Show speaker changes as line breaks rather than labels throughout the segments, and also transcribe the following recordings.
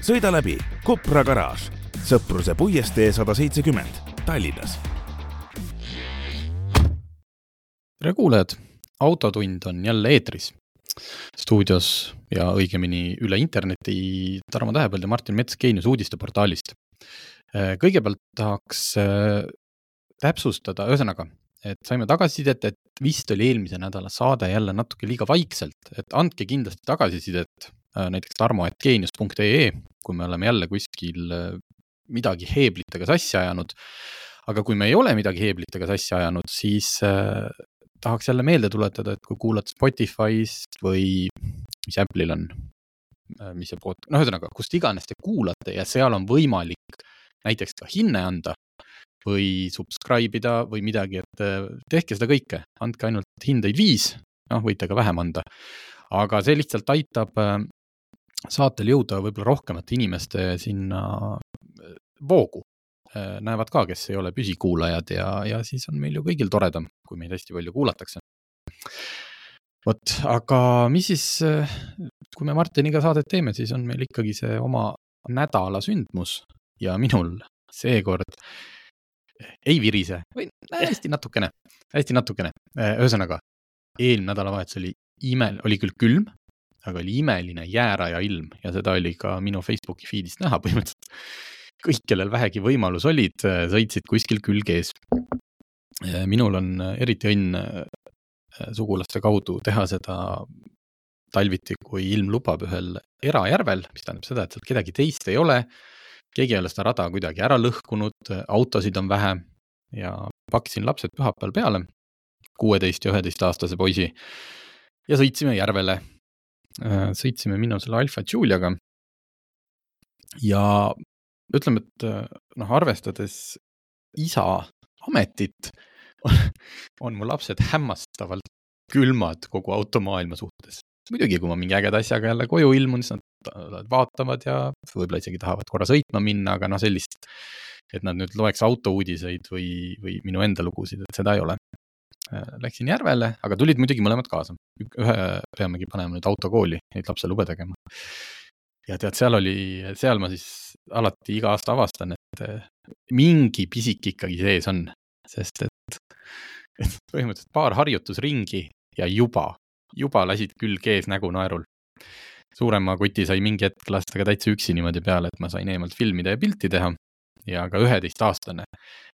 sõida läbi Kopra garaaž, Sõpruse puiestee sada seitsekümmend, Tallinnas.
tere kuulajad, Autotund on jälle eetris. stuudios ja õigemini üle interneti Tarmo Tähepõld ja Martin Mets Geenius uudisteportaalist. kõigepealt tahaks äh, täpsustada, ühesõnaga, et saime tagasisidet, et vist oli eelmise nädala saade jälle natuke liiga vaikselt, et andke kindlasti tagasisidet näiteks tarmo.geenius.ee, kui me oleme jälle kuskil äh, midagi heeblitega sassi ajanud. aga kui me ei ole midagi heeblitega sassi ajanud, siis äh, tahaks jälle meelde tuletada, et kui kuulad Spotify'st või mis Apple'il on, äh, mis see pod-, noh, ühesõnaga, kust iganes te kuulate ja seal on võimalik näiteks ka hinne anda või subscribe ida või midagi, et tehke seda kõike, andke ainult hindeid viis, noh, võite ka vähem anda. aga see lihtsalt aitab saatel jõuda võib-olla rohkemate inimeste sinna äh, voogu. Äh, näevad ka, kes ei ole püsikuulajad ja, ja siis on meil ju kõigil toredam, kui meid hästi palju kuulatakse. vot, aga mis siis, äh, kui me Martiniga saadet teeme, siis on meil ikkagi see oma nädala sündmus ja minul seekord ei virise või hästi natukene, hästi natukene. ühesõnaga, eelmine nädalavahetus oli ime, oli küll külm, aga oli imeline jääraja ilm ja seda oli ka minu Facebooki feed'ist näha põhimõtteliselt. kõik, kellel vähegi võimalus olid, sõitsid kuskil külg ees. minul on eriti õnn äh, sugulaste kaudu teha seda talviti, kui ilm lubab ühel erajärvel, mis tähendab seda, et seal kedagi teist ei ole. keegi ei ole seda rada kuidagi ära lõhkunud, autosid on vähe ja pakkisin lapsed pühapäeval peale, kuueteist ja üheteistaastase poisi ja sõitsime järvele Äh, sõitsime minu selle Alfa Juliaga. ja ütleme, et äh, noh, arvestades isa ametit, on mu lapsed hämmastavalt külmad kogu automaailma suhtes. muidugi, kui ma mingi ägeda asjaga jälle koju ilmun, siis nad vaatavad ja võib-olla isegi tahavad korra sõitma minna, aga noh, sellist, et nad nüüd loeks autouudiseid või, või minu enda lugusid, et seda ei ole. Äh, läksin järvele, aga tulid muidugi mõlemad kaasa. ühe peamegi panema nüüd autokooli, neid lapselube tegema. ja tead, seal oli, seal ma siis alati iga aasta avastan, et äh, mingi pisik ikkagi sees on, sest et, et põhimõtteliselt paar harjutusringi ja juba, juba lasid külg ees nägu naerul. suurema koti sai mingi hetk lasta ka täitsa üksi niimoodi peale, et ma sain eemalt filmida ja pilti teha ja ka üheteistaastane.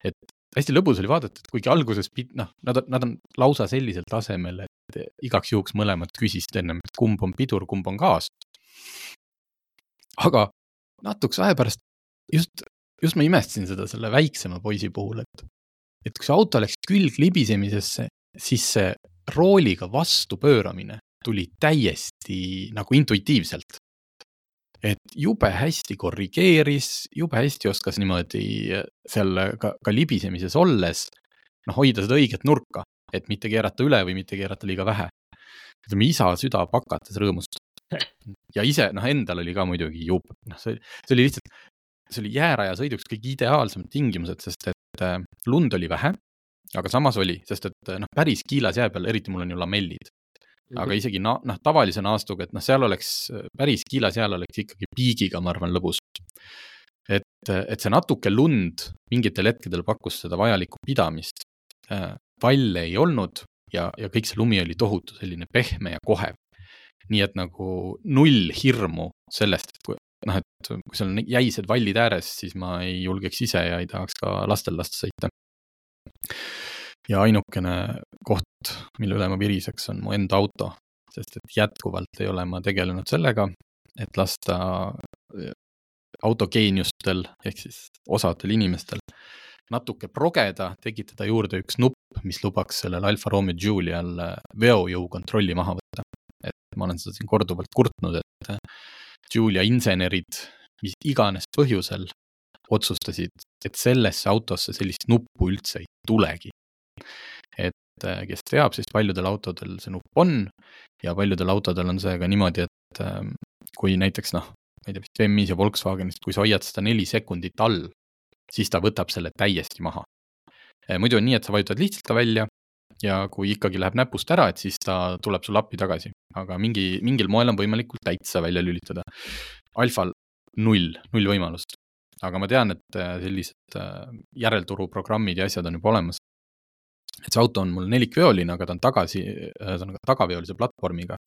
et hästi lõbus oli vaadata, et kuigi alguses, noh, nad nad on lausa sellisel tasemel, et igaks juhuks mõlemad küsisid ennem, et kumb on pidur, kumb on gaas. aga natukese aja pärast just, just ma imestasin seda selle väiksema poisi puhul, et, et kui see auto läks külg libisemisesse, siis see rooliga vastu pööramine tuli täiesti nagu intuitiivselt et jube hästi korrigeeris, jube hästi oskas niimoodi seal ka, ka libisemises olles noh, hoida seda õiget nurka, et mitte keerata üle või mitte keerata liiga vähe. ütleme, isa süda pakatas rõõmust. ja ise, noh, endal oli ka muidugi jube, noh, see, see oli lihtsalt, see oli jääraja sõiduks kõige ideaalsemad tingimused, sest et äh, lund oli vähe, aga samas oli, sest et noh, päris kiilas jää peal, eriti mul on ju lamellid, aga mhm. isegi noh, noh, tavalise naastuga, et noh, seal oleks päris kiilas jääl oleks ikkagi piigiga, ma arvan, lõbus. et, et see natuke lund mingitel hetkedel pakkus seda vajalikku pidamist. valle ei olnud ja, ja kõik see lumi oli tohutu selline pehme ja kohev. nii et nagu null hirmu sellest, et kui noh, et kui seal on jäised vallid ääres, siis ma ei julgeks ise ja ei tahaks ka lastel lasta sõita ja ainukene koht, mille üle ma viriseks, on mu enda auto, sest et jätkuvalt ei ole ma tegelenud sellega, et lasta äh, autogeeniustel ehk siis osadel inimestel natuke progeda, tekitada juurde üks nupp, mis lubaks sellel Alfa Romeo Giulial äh, veojõu kontrolli maha võtta. et ma olen seda siin korduvalt kurtnud, et äh, Giulia insenerid, mis iganes põhjusel otsustasid, et sellesse autosse sellist nuppu üldse ei tulegi. Et äh, kes teab, siis paljudel autodel see nupp on ja paljudel autodel on see ka niimoodi, et ähm, kui näiteks noh, ma ei tea, vist BMW-s ja Volkswagenist, kui sa hoiad seda neli sekundit all, siis ta võtab selle täiesti maha. Äh, muidu on nii, et sa vajutad lihtsalt ta välja ja kui ikkagi läheb näpust ära, et siis ta tuleb sulle appi tagasi, aga mingi, mingil moel on võimalikult täitsa välja lülitada. Alfal null, null võimalust. aga ma tean, et äh, sellised järelturuprogrammid ja asjad on juba olemas. Et see auto on mul nelikveoline, aga ta on tagasi, ühesõnaga tagaveolise platvormiga.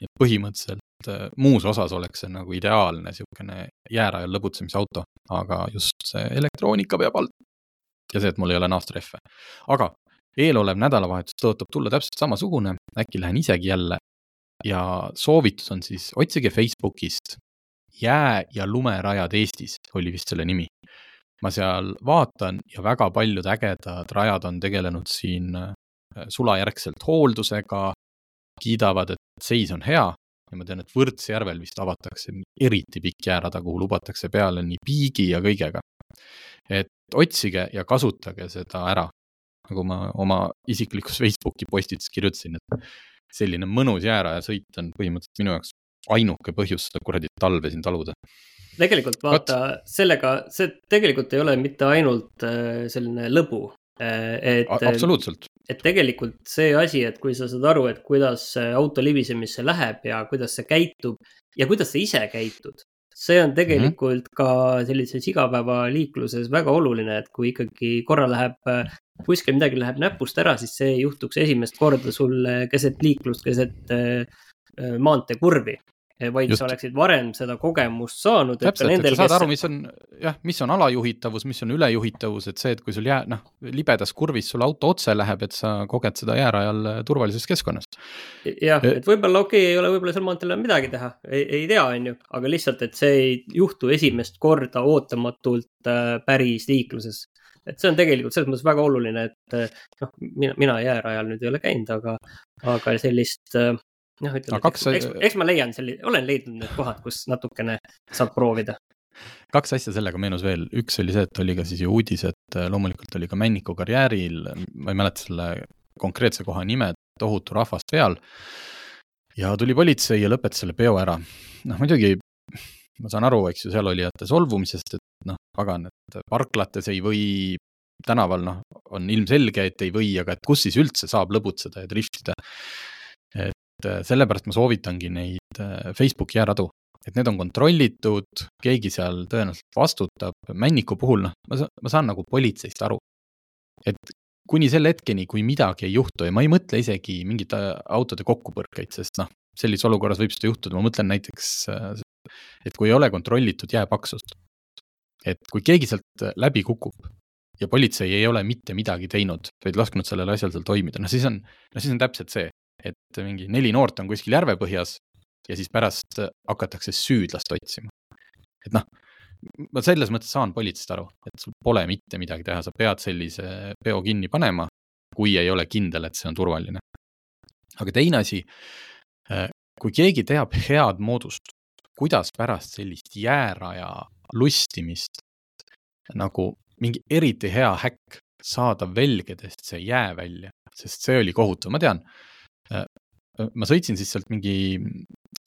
nii et põhimõtteliselt äh, muus osas oleks see nagu ideaalne niisugune jäärajal lõbutsemisauto, aga just see elektroonika peab all. ja see, et mul ei ole naastrehve. aga eelolev nädalavahetus tõotab tulla täpselt samasugune, äkki lähen isegi jälle ja soovitus on siis otsige Facebookist jää- ja lumerajad Eestis oli vist selle nimi. Ma seal vaatan ja väga paljud ägedad rajad on tegelenud siin äh, sulajärgselt hooldusega, kiidavad, et seis on hea ja ma tean, et Võrtsjärvel vist avatakse eriti pikk jäärada, kuhu lubatakse peale nii piigi ja kõigega. et otsige ja kasutage seda ära, nagu ma oma isiklikus Facebooki postituses kirjutasin, et selline mõnus jääraja sõit on põhimõtteliselt minu jaoks ainuke põhjus seda kuradi talve siin taluda.
Tegelikult vaata sellega, see tegelikult ei ole mitte ainult äh, selline lõbu.
Äh, et, absoluutselt.
et tegelikult see asi, et kui sa saad aru, et kuidas auto libisemisse läheb ja kuidas see käitub ja kuidas sa ise käitud, see on tegelikult mm -hmm. ka sellises igapäevaliikluses väga oluline, et kui ikkagi korra läheb, äh, kuskil midagi läheb näpust ära, siis see ei juhtuks esimest korda sul keset liiklust, keset maanteekurvi vaid Just. sa oleksid varem seda kogemust saanud.
täpselt, et sa saad kes... aru, mis on jah, mis on alajuhitavus, mis on ülejuhitavus, et see, et kui sul jää, noh, libedas kurvis sul auto otse läheb, et sa koged seda jäärajal äh, turvalises keskkonnas.
jah, et võib-olla okei okay,, ei ole võib-olla seal maanteel midagi teha, ei tea, on ju, aga lihtsalt, et see ei juhtu esimest korda ootamatult äh, päris liikluses et see on tegelikult selles mõttes väga oluline, et äh, noh, mina, mina jäärajal nüüd ei ole käinud, aga, aga sellist äh, noh, ütleme, kaks... eks, eks ma leian selle, olen leidnud need kohad, kus natukene saab proovida.
kaks asja sellega meenus veel, üks oli see, et oli ka siis ju uudis, et äh, loomulikult oli ka Männiku karjääril, ma ei mäleta selle konkreetse koha nime, tohutu rahvas peal. ja tuli politsei ja lõpetas selle peo ära. noh, muidugi ma saan aru, eks ju, seal olijate solvumisest, et noh, pagan, et parklates ei või, tänaval noh, on ilmselge, et ei või, aga et kus siis üldse saab lõbutseda ja driftida et sellepärast ma soovitangi neid äh, Facebooki jääradu, et need on kontrollitud, keegi seal tõenäoliselt vastutab, Männiku puhul noh, ma saan, ma saan nagu politseist aru. et kuni selle hetkeni, kui midagi ei juhtu ja ma ei mõtle isegi mingite äh, autode kokkupõrkeid, sest noh, sellises olukorras võib seda juhtuda, ma mõtlen näiteks, et kui ei ole kontrollitud jääpaksust, et kui keegi sealt läbi kukub ja politsei ei ole mitte midagi teinud, vaid lasknud sellel asjal seal toimida, no siis on, no siis on täpselt see, et mingi neli noort on kuskil järvepõhjas ja siis pärast hakatakse süüdlast otsima. et noh, ma selles mõttes saan politseist aru, et sul pole mitte midagi teha, sa pead sellise peo kinni panema, kui ei ole kindel, et see on turvaline. aga teine asi, äh, kui keegi teab head moodust, kuidas pärast sellist jääraja lustimist nagu mingi eriti hea häkk saada velgedest see jää välja, sest see oli kohutav, ma tean ma sõitsin siis sealt mingi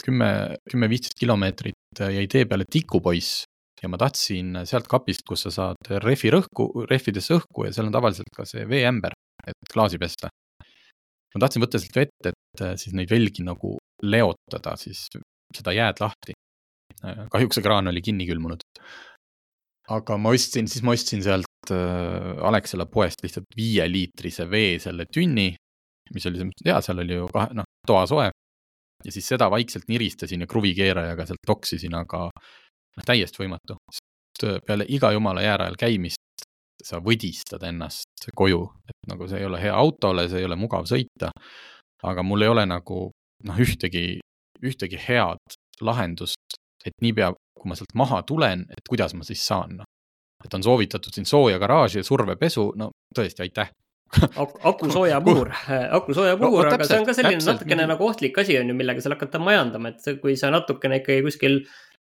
kümme, kümme-viisteist kilomeetrit äh, jäi tee peale tikupoiss ja ma tahtsin sealt kapist, kus sa saad rehvi rõhku, rehvidesse õhku ja seal on tavaliselt ka see veeämber, et klaasi pesta. ma tahtsin võtta sealt vett, et äh, siis neid velgi nagu leotada, siis seda jääd lahti. kahjuks see kraan oli kinni külmunud. aga ma ostsin, siis ma ostsin sealt Alexela poest lihtsalt viieliitrise vee selle tünni mis oli selles mõttes hea, seal oli ju kahe, noh, toasoe. ja siis seda vaikselt niristasin ja kruvikeerajaga sealt toksisin, aga noh, täiesti võimatu. sest peale iga jumala jäärajal käimist sa võdistad ennast koju, et nagu see ei ole hea autole, see ei ole mugav sõita. aga mul ei ole nagu noh, ühtegi, ühtegi head lahendust, et niipea, kui ma sealt maha tulen, et kuidas ma siis saan, noh. et on soovitatud siin sooja garaaži ja survepesu, no tõesti, aitäh,
akusoojapuur, akusoojapuur no,, aga see on ka selline täpselt. natukene nagu ohtlik asi on ju, millega seal hakata majandama, et kui sa natukene ikkagi kuskil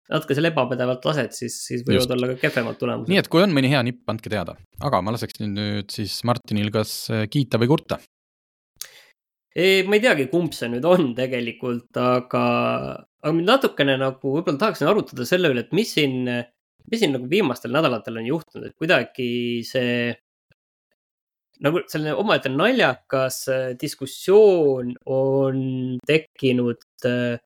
natuke seal ebapädevalt lased, siis, siis võivad Just. olla ka kehvemad tulemused.
nii et kui on mõni hea nipp, andke teada, aga ma laseks nüüd, nüüd siis Martinil kas äh, kiita või kurta.
ma ei teagi, kumb see nüüd on tegelikult, aga, aga natukene nagu võib-olla tahaksin arutada selle üle, et mis siin, mis siin nagu viimastel nädalatel on juhtunud, et kuidagi see nagu selline omaette naljakas äh, diskussioon on tekkinud äh,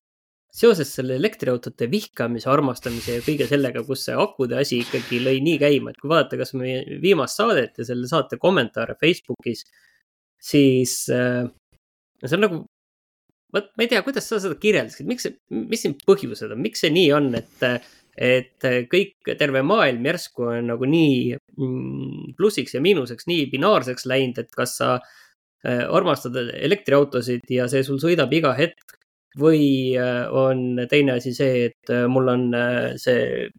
seoses selle elektriautode vihkamise, armastamise ja kõige sellega, kus see akude asi ikkagi lõi nii käima, et kui vaadata kas meie viimast saadet ja selle saate kommentaare Facebookis, siis äh, see on nagu, vot ma ei tea, kuidas sa seda kirjeldasid, miks see, mis siin põhjused on, miks see nii on, et, et kõik, terve maailm järsku on nagu nii mm, plussiks ja miinuseks nii binaarseks läinud, et kas sa äh, armastad elektriautosid ja see sul sõidab iga hetk või äh, on teine asi see, et äh, mul on äh, see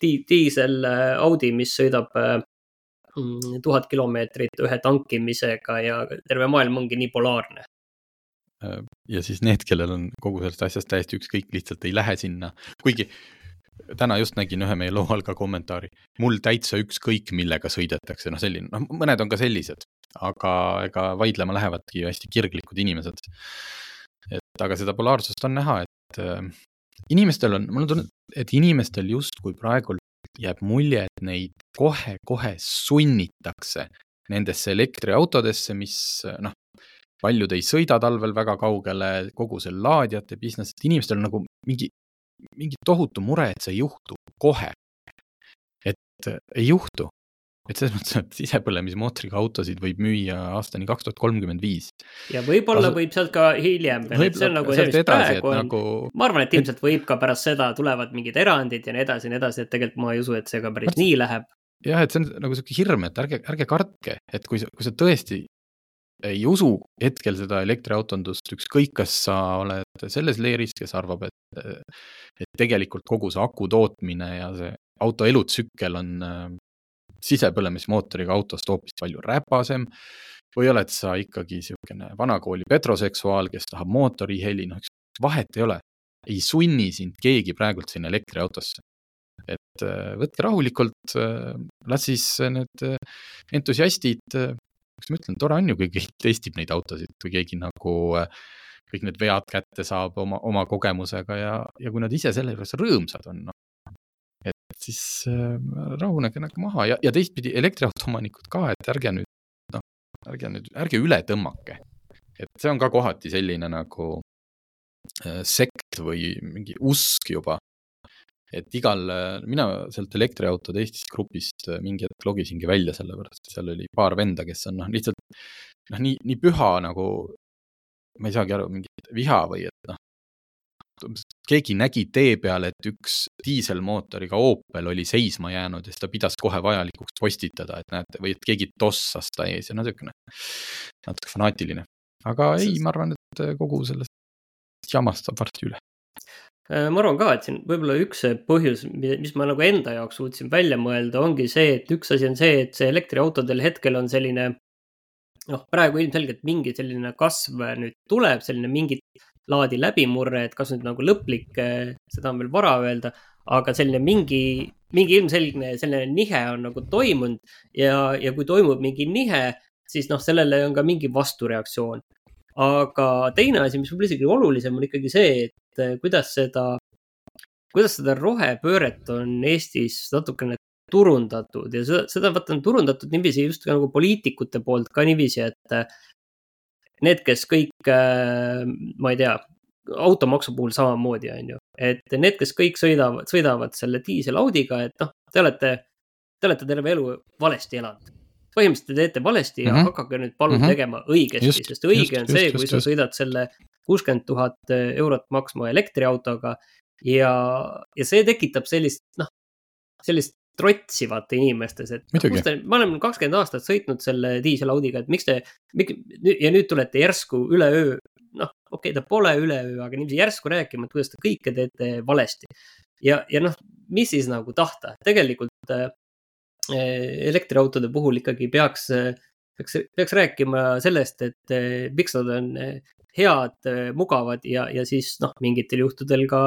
di diisel Audi, mis sõidab mm, tuhat kilomeetrit ühe tankimisega ja terve maailm ongi nii polaarne.
ja siis need, kellel on kogu sellest asjast täiesti ükskõik, lihtsalt ei lähe sinna, kuigi täna just nägin ühe meie loo all ka kommentaari, mul täitsa ükskõik, millega sõidetakse, noh, selline, noh, mõned on ka sellised, aga ega vaidlema lähevadki hästi kirglikud inimesed. Et aga seda polaarsust on näha, et äh, inimestel on, mul on tunne, et inimestel justkui praegu jääb mulje, et neid kohe-kohe sunnitakse nendesse elektriautodesse, mis noh, paljud ei sõida talvel väga kaugele, kogu see laadijate business, et inimestel on nagu mingi, mingi tohutu mure, et see ei juhtu kohe. et ei juhtu, et selles mõttes, et sisepõlemismootoriga autosid võib müüa aastani kaks tuhat kolmkümmend viis.
ja võib-olla Kasu... võib sealt ka hiljem veel, et see on nagu see, mis praegu on nagu..., ma arvan, et ilmselt võib ka pärast seda tulevad mingid erandid ja nii edasi ja nii edasi, et tegelikult ma ei usu, et see ka päris nii läheb.
jah, et see on nagu sihuke hirm, et ärge, ärge kartke, et kui kui sa tõesti ei usu hetkel seda elektriautondust, ükskõik, kas sa oled selles leeris, kes arvab, et, et tegelikult kogu see aku tootmine ja see auto elutsükkel on sisepõlemismootoriga autost hoopis palju räpasem või oled sa ikkagi niisugune vanakooli petroseksuaal, kes tahab mootoriheli, noh, vahet ei ole. ei sunni sind keegi praegult sinna elektriautosse. et äh, võtke rahulikult, äh, las siis need äh, entusiastid, kuidas ma ütlen, tore on ju, kui keegi testib neid autosid, kui keegi nagu kõik need vead kätte saab oma, oma kogemusega ja, ja kui nad ise selle juures rõõmsad on, noh, siis äh, rahunege nagu maha ja, ja teistpidi elektriauto omanikud ka, et ärge nüüd, noh, ärge nüüd, ärge üle tõmmake. et see on ka kohati selline nagu äh, sekt või mingi usk juba. Et igal, mina sealt elektriautode Eestist grupist äh, mingi hetk logisingi välja, sellepärast et seal oli paar venda, kes on noh, lihtsalt noh, nii, nii püha nagu, ma ei saagi aru, mingi viha või et noh, keegi nägi tee peal, et üks diiselmootoriga Opel oli seisma jäänud ja siis ta pidas kohe vajalikuks postitada, et näete, või et keegi tossas ta ees ja no niisugune natuke fanaatiline. aga ei, ma arvan, et kogu sellest jamast saab varsti üle
ma arvan ka, et siin võib-olla üks põhjus, mis ma nagu enda jaoks suutsin välja mõelda, ongi see, et üks asi on see, et see elektriautodel hetkel on selline noh, praegu ilmselgelt mingi selline kasv nüüd tuleb, selline mingit laadi läbimurre, et kas nüüd nagu lõplik, seda on veel vara öelda, aga selline mingi, mingi ilmselgne selline nihe on nagu toimunud ja, ja kui toimub mingi nihe, siis noh, sellele on ka mingi vastureaktsioon. aga teine asi, mis võib-olla isegi olulisem, on ikkagi see, et eh, kuidas seda, kuidas seda rohepööret on Eestis natukene turundatud ja seda, seda vaata on turundatud niiviisi just nagu poliitikute poolt ka niiviisi, et need, kes kõik, äh, ma ei tea, automaksu puhul samamoodi, on ju, et need, kes kõik sõidavad, sõidavad selle diiselaudiga, et noh, te olete, te olete terve elu valesti elanud. põhimõtteliselt te teete valesti ja mm -hmm. hakake nüüd palun mm -hmm. tegema õigesti, sest õige just, on see, kui just, sa sõidad selle kuuskümmend tuhat eurot maksma elektriautoga ja, ja see tekitab sellist, noh, sellist trotsivate inimestes, et
Midagi.
te, ma olen kakskümmend aastat sõitnud selle diiselaudiga, et miks te, ja nüüd tulete järsku üleöö, noh, okei okay,, ta pole üleöö, aga niiviisi järsku rääkima, et kuidas te kõike teete valesti. ja, ja noh, mis siis nagu tahta, tegelikult äh, elektriautode puhul ikkagi peaks, peaks, peaks rääkima sellest, et miks nad on äh, head, mugavad ja, ja siis noh, mingitel juhtudel ka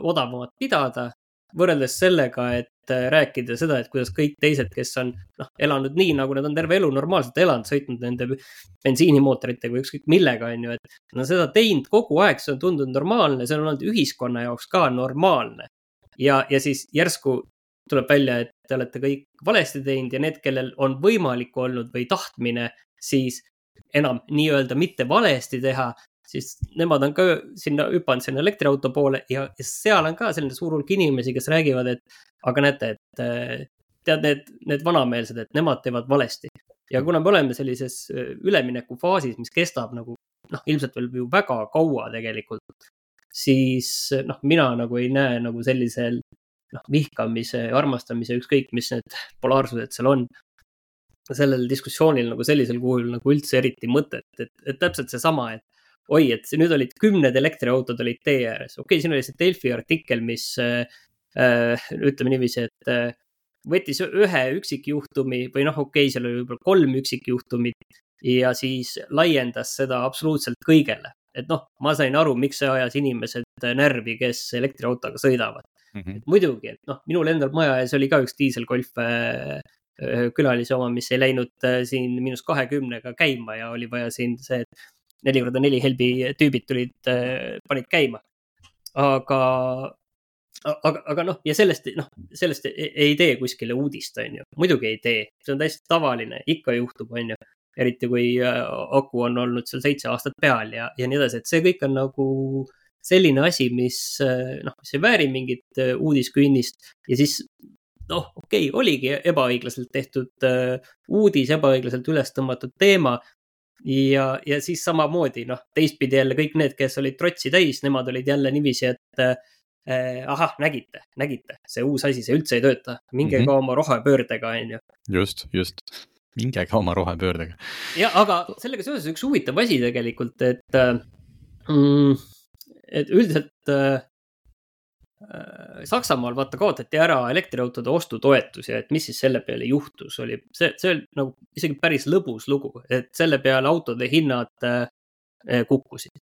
odavamad pidada võrreldes sellega, et rääkida seda, et kuidas kõik teised, kes on noh, elanud nii, nagu nad on terve elu normaalselt elanud, sõitnud nende bensiinimootoritega või ükskõik millega, on ju, et nad on seda teinud kogu aeg, see on tundunud normaalne, see on olnud ühiskonna jaoks ka normaalne. ja, ja siis järsku tuleb välja, et te olete kõik valesti teinud ja need, kellel on võimalik olnud või tahtmine, siis enam nii-öelda mitte valesti teha, siis nemad on ka sinna hüpanud sinna elektriauto poole ja, ja seal on ka selline suur hulk inimesi, kes räägivad, et aga näete, et eh, tead, need, need vanameelsed, et nemad teevad valesti. ja kuna me oleme sellises eh, üleminekufaasis, mis kestab nagu noh, ilmselt veel ju väga kaua tegelikult, siis noh, mina nagu ei näe nagu sellisel noh, vihkamise, armastamise, ükskõik, mis need polaarsused seal on, sellel diskussioonil nagu sellisel kujul nagu üldse eriti mõtet, et, et täpselt seesama, et oi, et nüüd olid kümned elektriautod olid tee ääres, okei okay,, siin oli see Delfi artikkel, mis äh, ütleme niiviisi, et äh, võttis ühe üksikjuhtumi või noh, okei okay,, seal oli võib-olla kolm üksikjuhtumit ja siis laiendas seda absoluutselt kõigele. et noh, ma sain aru, miks see ajas inimesed närvi, kes elektriautoga sõidavad mm. -hmm. muidugi, et noh, minul endal maja ees oli ka üks diiselgolf äh, külalise oma, mis ei läinud äh, siin miinus kahekümnega käima ja oli vaja siin see, et neli korda neli helbi tüübid tulid, äh, panid käima. aga, aga, aga noh, ja sellest, noh, sellest ei, ei tee kuskile uudist, on ju, muidugi ei tee, see on täiesti tavaline, ikka juhtub, on ju. eriti kui äh, aku on olnud seal seitse aastat peal ja, ja nii edasi, et see kõik on nagu selline asi, mis äh, noh, mis ei vääri mingit uudiskünnist ja siis noh, okei okay,, oligi ebaõiglaselt tehtud uh, uudis, ebaõiglaselt üles tõmmatud teema, ja, ja siis samamoodi noh, teistpidi jälle kõik need, kes olid trotsi täis, nemad olid jälle niiviisi, et äh, ahah, nägite, nägite, see uus asi, see üldse ei tööta, minge mm -hmm. ka oma rohepöördega, on ju.
just, just, minge ka oma rohepöördega.
ja, aga sellega seoses üks huvitav asi tegelikult, et mm,, et üldiselt äh, Äh, Saksamaal vaata kaotati ära elektriautode ostutoetus ja et mis siis selle peale juhtus, oli see, see oli nagu isegi päris lõbus lugu, et selle peale autode hinnad äh, kukkusid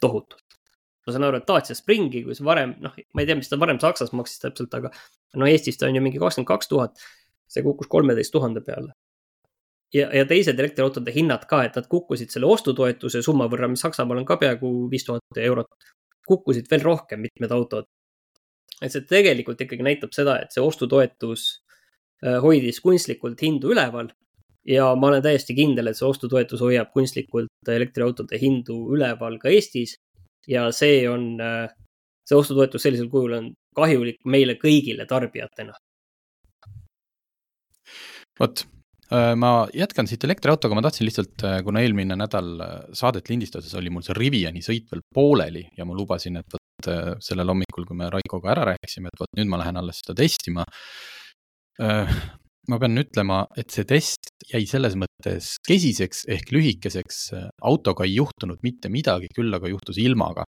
tohutult. ma saan aru, et Dacia Springi, kui see varem, noh, ma ei tea, mis ta varem Saksas maksis täpselt, aga no Eestis ta on ju mingi kakskümmend kaks tuhat. see kukkus kolmeteist tuhande peale. Ja, ja teised elektriautode hinnad ka, et nad kukkusid selle ostutoetuse summa võrra, mis Saksamaal on ka peaaegu viis tuhat eurot kukkusid veel rohkem mitmed autod et see tegelikult ikkagi näitab seda, et see ostutoetus äh, hoidis kunstlikult hindu üleval. ja ma olen täiesti kindel, et see ostutoetus hoiab kunstlikult elektriautode hindu üleval ka Eestis. ja see on, äh, see ostutoetus sellisel kujul on kahjulik meile kõigile tarbijatena.
vot, ma jätkan siit elektriautoga, ma tahtsin lihtsalt, kuna eelmine nädal saadet lindistades oli mul see Riviani sõit veel pooleli ja ma lubasin, et vot Äh, sellel hommikul, kui me Raikoga ära rääkisime, et vot nüüd ma lähen alles seda testima. Äh, ma pean ütlema, et see test jäi selles mõttes kesiseks ehk lühikeseks, autoga ei juhtunud mitte midagi, küll aga juhtus ilmaga.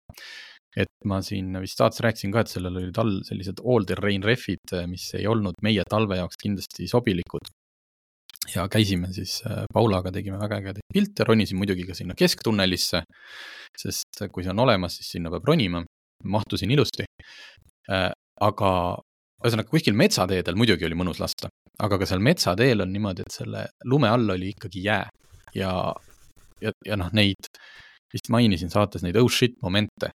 et ma siin vist saates rääkisin ka, et sellel olid all sellised all-terrain rehvid, mis ei olnud meie talve jaoks kindlasti sobilikud ja käisime siis äh, Paulaga, tegime väga ägedaid pilte, ronisin muidugi ka sinna kesktunnelisse, sest kui see on olemas, siis sinna peab ronima mahtusin ilusti. Äh, aga ühesõnaga kuskil metsateedel muidugi oli mõnus lasta, aga ka seal metsateel on niimoodi, et selle lume all oli ikkagi jää ja, ja, ja noh, neid vist mainisin saates neid oh shit momente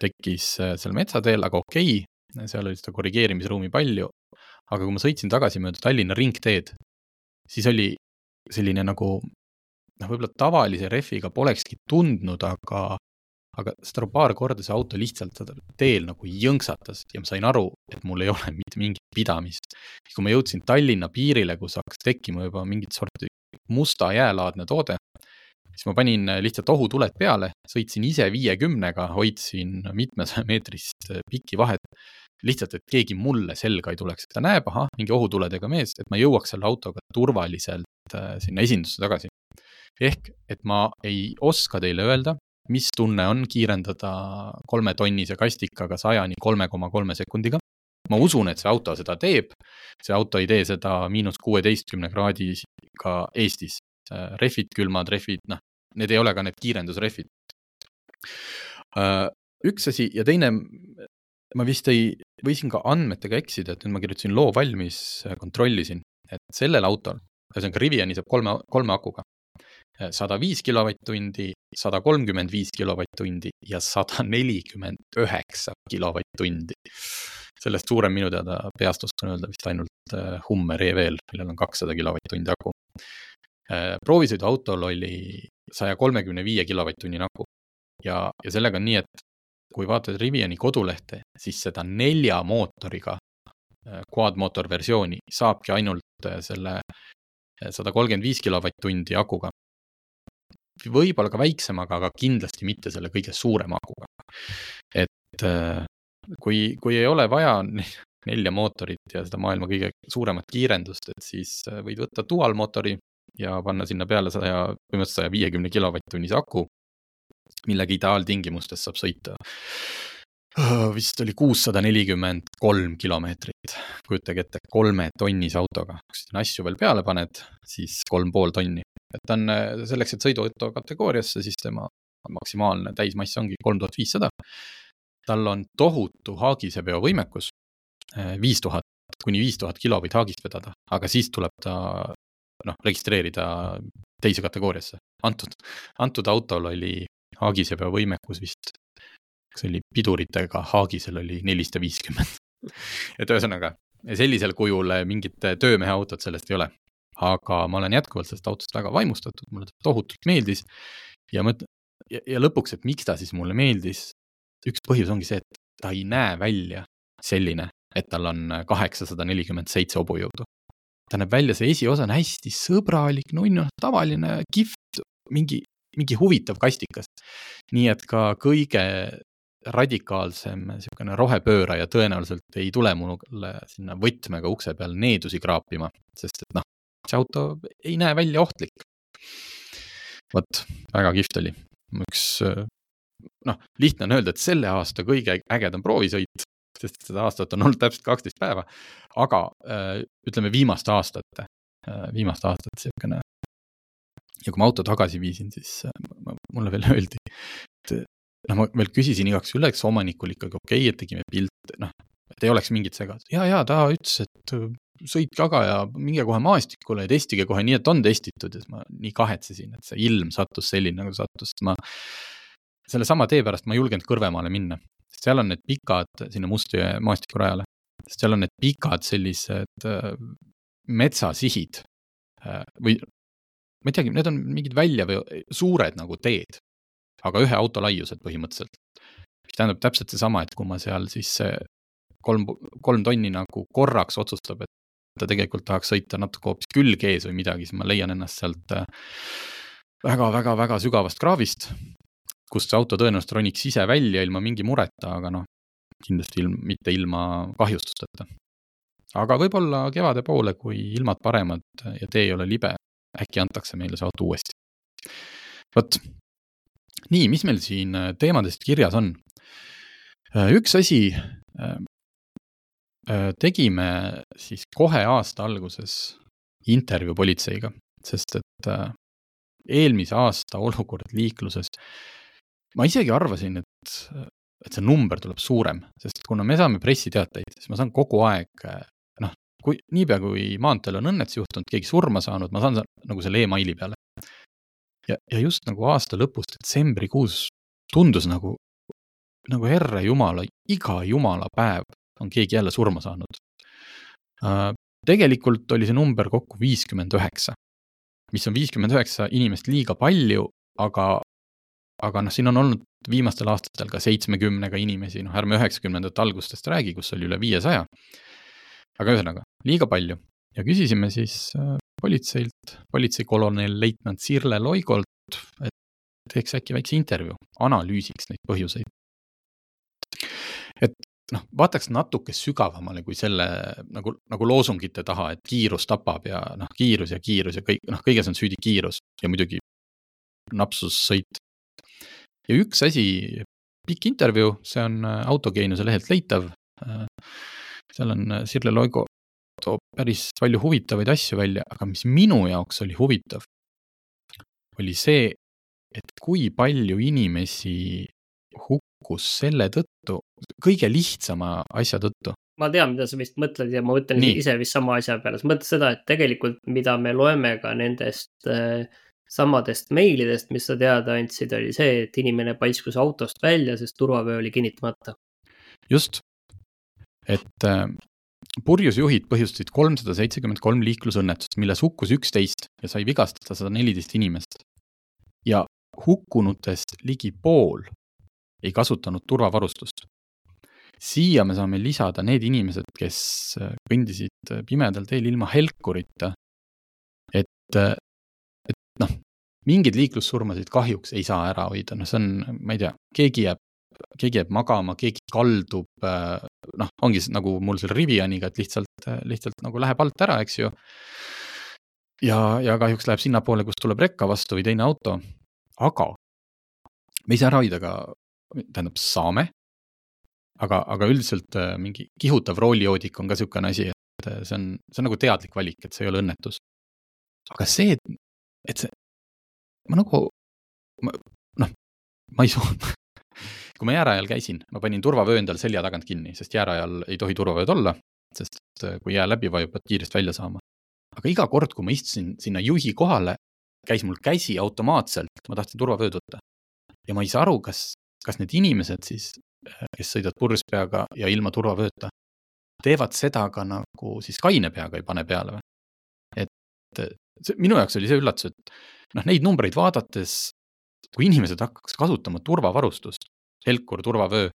tekkis äh, seal metsateel, aga okei okay,, seal oli seda korrigeerimisruumi palju. aga kui ma sõitsin tagasi mööda Tallinna ringteed, siis oli selline nagu noh, võib-olla tavalise rehviga polekski tundnud, aga aga seda paar korda see auto lihtsalt teel nagu jõnksatas ja ma sain aru, et mul ei ole mitte mingit pidamist. kui ma jõudsin Tallinna piirile, kus hakkas tekkima juba mingit sorti musta jäälaadne toode, siis ma panin lihtsalt ohutuled peale, sõitsin ise viiekümnega, hoidsin mitmesaja meetrist pikki vahet. Lihtsalt, et keegi mulle selga ei tuleks, et ta näeb, ahah, mingi ohutuledega mees, et ma jõuaks selle autoga turvaliselt äh, sinna esindusse tagasi. ehk, et ma ei oska teile öelda, mis tunne on kiirendada kolmetonnise kastikaga sajani kolme koma kolme sekundiga. ma usun, et see auto seda teeb. see auto ei tee seda miinus kuueteistkümne kraadiga Eestis. rehvid, külmad rehvid, noh, need ei ole ka need kiirendusrehvid. Äh, üks asi ja teine ma vist ei, võisin ka andmetega eksida, et nüüd ma kirjutasin loo valmis, kontrollisin, et sellel autol, ühesõnaga Riviani saab kolme, kolme akuga. sada viis kilovatt-tundi, sada kolmkümmend viis kilovatt-tundi ja sada nelikümmend üheksa kilovatt-tundi. sellest suurem minu teada peast oskan öelda vist ainult äh, Hummer EV-l, millel on kakssada kilovatt-tundi aku. Äh, proovisõiduautol oli saja kolmekümne viie kilovatt-tunnine aku ja, ja sellega on nii, et kui vaatad Riviani kodulehte, siis seda nelja mootoriga äh, quad-mootor versiooni saabki ainult äh, selle äh, sada kolmkümmend viis kilovatt-tundi akuga. võib-olla ka väiksemaga, aga kindlasti mitte selle kõige suurema akuga. et kui, kui ei ole vaja nelja mootorit ja seda maailma kõige suuremat kiirendust, et siis võid võtta dual mootori ja panna sinna peale saja, põhimõtteliselt saja viiekümne kilovatt-tunnise aku millega ideaaltingimustes saab sõita. vist oli kuussada nelikümmend kolm kilomeetrit, kujutage ette, kolme tonnise autoga, kui sinna asju veel peale paned, siis kolm pool tonni. et ta on selleks, et sõiduauto kategooriasse, siis tema maksimaalne täismass ongi kolm tuhat viissada. tal on tohutu haagiseveo võimekus, viis tuhat kuni viis tuhat kilo võid haagist vedada, aga siis tuleb ta noh, registreerida teise kategooriasse. antud, antud autol oli Haagisepea võimekus vist, kas oli piduritega, Haagisel oli nelisada viiskümmend. et ühesõnaga, sellisel kujul mingit töömehe autot sellest ei ole. aga ma olen jätkuvalt sellest autost väga vaimustatud, mulle ta tohutult meeldis. ja mõtlen, ja, ja lõpuks, et miks ta siis mulle meeldis, üks põhjus ongi see, et ta ei näe välja selline, et tal on kaheksasada nelikümmend seitse hobujõudu. ta näeb välja, see esiosa on hästi sõbralik, nunnu, tavaline, kihvt, mingi mingi huvitav kastikas. nii et ka kõige radikaalsem niisugune rohepööraja tõenäoliselt ei tule mulle sinna võtmega ukse peal needusi kraapima, sest et noh, see auto ei näe välja ohtlik. vot, väga kihvt oli. üks noh, lihtne on öelda, et selle aasta kõige ägedam proovisõit, sest seda aastat on olnud täpselt kaksteist päeva, aga ütleme viimaste aastate, viimaste aastate niisugune ja kui ma auto tagasi viisin, siis äh, mulle veel öeldi, et noh, ma veel küsisin igaks üle, kas omanikul ikkagi okei okay,, et tegime pilte, noh, et ei oleks mingit segadust. ja, ja ta ütles, et äh, sõitke aga ja minge kohe maastikule ja testige kohe nii, et on testitud ja siis ma nii kahetsesin, et see ilm sattus selline, nagu sattus, et ma sellesama tee pärast ma ei julgenud Kõrvemaale minna, sest seal on need pikad sinna Mustjõe maastikurajale, sest seal on need pikad sellised äh, metsasihid või ma ei teagi, need on mingid välja või suured nagu teed, aga ühe auto laiused põhimõtteliselt. mis tähendab täpselt seesama, et kui ma seal siis kolm, kolm tonni nagu korraks otsustab, et ta tegelikult tahaks sõita natuke hoopis külg ees või midagi, siis ma leian ennast sealt väga-väga-väga äh, sügavast kraavist, kust see auto tõenäoliselt roniks ise välja ilma mingi mureta, aga noh, kindlasti ilm, mitte ilma kahjustusteta. aga võib-olla kevade poole, kui ilmad paremad ja tee ei ole libe, äkki antakse meile see auto uuesti. vot, nii, mis meil siin äh, teemadest kirjas on? Äh, üks asi, äh, tegime siis kohe aasta alguses intervjuu politseiga, sest et eelmise aasta olukord liikluses, ma isegi arvasin, et, et see number tuleb suurem, sest kuna me saame pressiteateid, siis ma saan kogu aeg kui niipea, kui maanteel on õnnetus juhtunud, keegi surma saanud, ma saan nagu selle emaili peale. ja, ja just nagu aasta lõpus, detsembrikuus tundus nagu, nagu herra jumala, iga jumala päev on keegi jälle surma saanud uh,. tegelikult oli see number kokku viiskümmend üheksa, mis on viiskümmend üheksa inimest liiga palju, aga, aga noh, siin on olnud viimastel aastatel ka seitsmekümnega inimesi, noh, ärme üheksakümnendate algustest räägi, kus oli üle viiesaja aga ühesõnaga, liiga palju ja küsisime siis äh, politseilt, politseikolonel leitnant Sirle Loigolt, et teeks äkki väikse intervjuu, analüüsiks neid põhjuseid. et noh, vaataks natuke sügavamale kui selle nagu, nagu loosungite taha, et kiirus tapab ja noh, kiirus ja kiirus ja kõik, noh, kõiges on süüdi kiirus ja muidugi napsussõit. ja üks asi, pikk intervjuu, see on äh, autogeenuse lehelt leitav äh, seal on Sirle Loigo toob päris palju huvitavaid asju välja, aga mis minu jaoks oli huvitav, oli see, et kui palju inimesi hukkus selle tõttu, kõige lihtsama asja tõttu.
ma tean, mida sa vist mõtled ja ma mõtlen
Nii.
ise vist sama asja peale, sa mõtled seda, et tegelikult, mida me loeme ka nendest äh, samadest meilidest, mis sa teada andsid, oli see, et inimene paiskus autost välja, sest turvavöö oli kinnitamata.
just, et äh, purjusjuhid põhjustasid kolmsada seitsekümmend kolm liiklusõnnetust, milles hukkus üksteist ja sai vigastada sada neliteist inimest. ja hukkunutest ligi pool ei kasutanud turvavarustust. siia me saame lisada need inimesed, kes äh, kõndisid äh, pimedal teel ilma helkurita. et, äh, et noh, mingeid liiklussurmasid kahjuks ei saa ära hoida, noh, see on, ma ei tea, keegi jääb, keegi jääb magama, keegi kaldub, noh, ongi nagu mul selle Rivianiga, et lihtsalt, lihtsalt nagu läheb alt ära, eks ju. ja, ja kahjuks läheb sinnapoole, kus tuleb rekka vastu või teine auto. aga me ei saa ära hoida ka, tähendab, saame. aga, aga üldiselt äh, mingi kihutav roolijoodik on ka niisugune asi, et äh, see on, see on nagu teadlik valik, et see ei ole õnnetus. aga see, et, et see, ma nagu, noh, ma ei soo- kui ma jäärajal käisin, ma panin turvavöö endal selja tagant kinni, sest jäärajal ei tohi turvavööd olla, sest äh, kui jää läbi vajub, pead kiiresti välja saama. aga iga kord, kui ma istusin sinna juhi kohale, käis mul käsi automaatselt, ma tahtsin turvavööd võtta. ja ma ei saa aru, kas, kas need inimesed siis, äh, kes sõidavad purjus peaga ja ilma turvavööta, teevad seda ka nagu siis kaine peaga ei pane peale või? et äh, see, minu jaoks oli see üllatus, et noh, neid numbreid vaadates, kui inimesed hakkaks kasutama turvavarustust, helkur, turvavöö,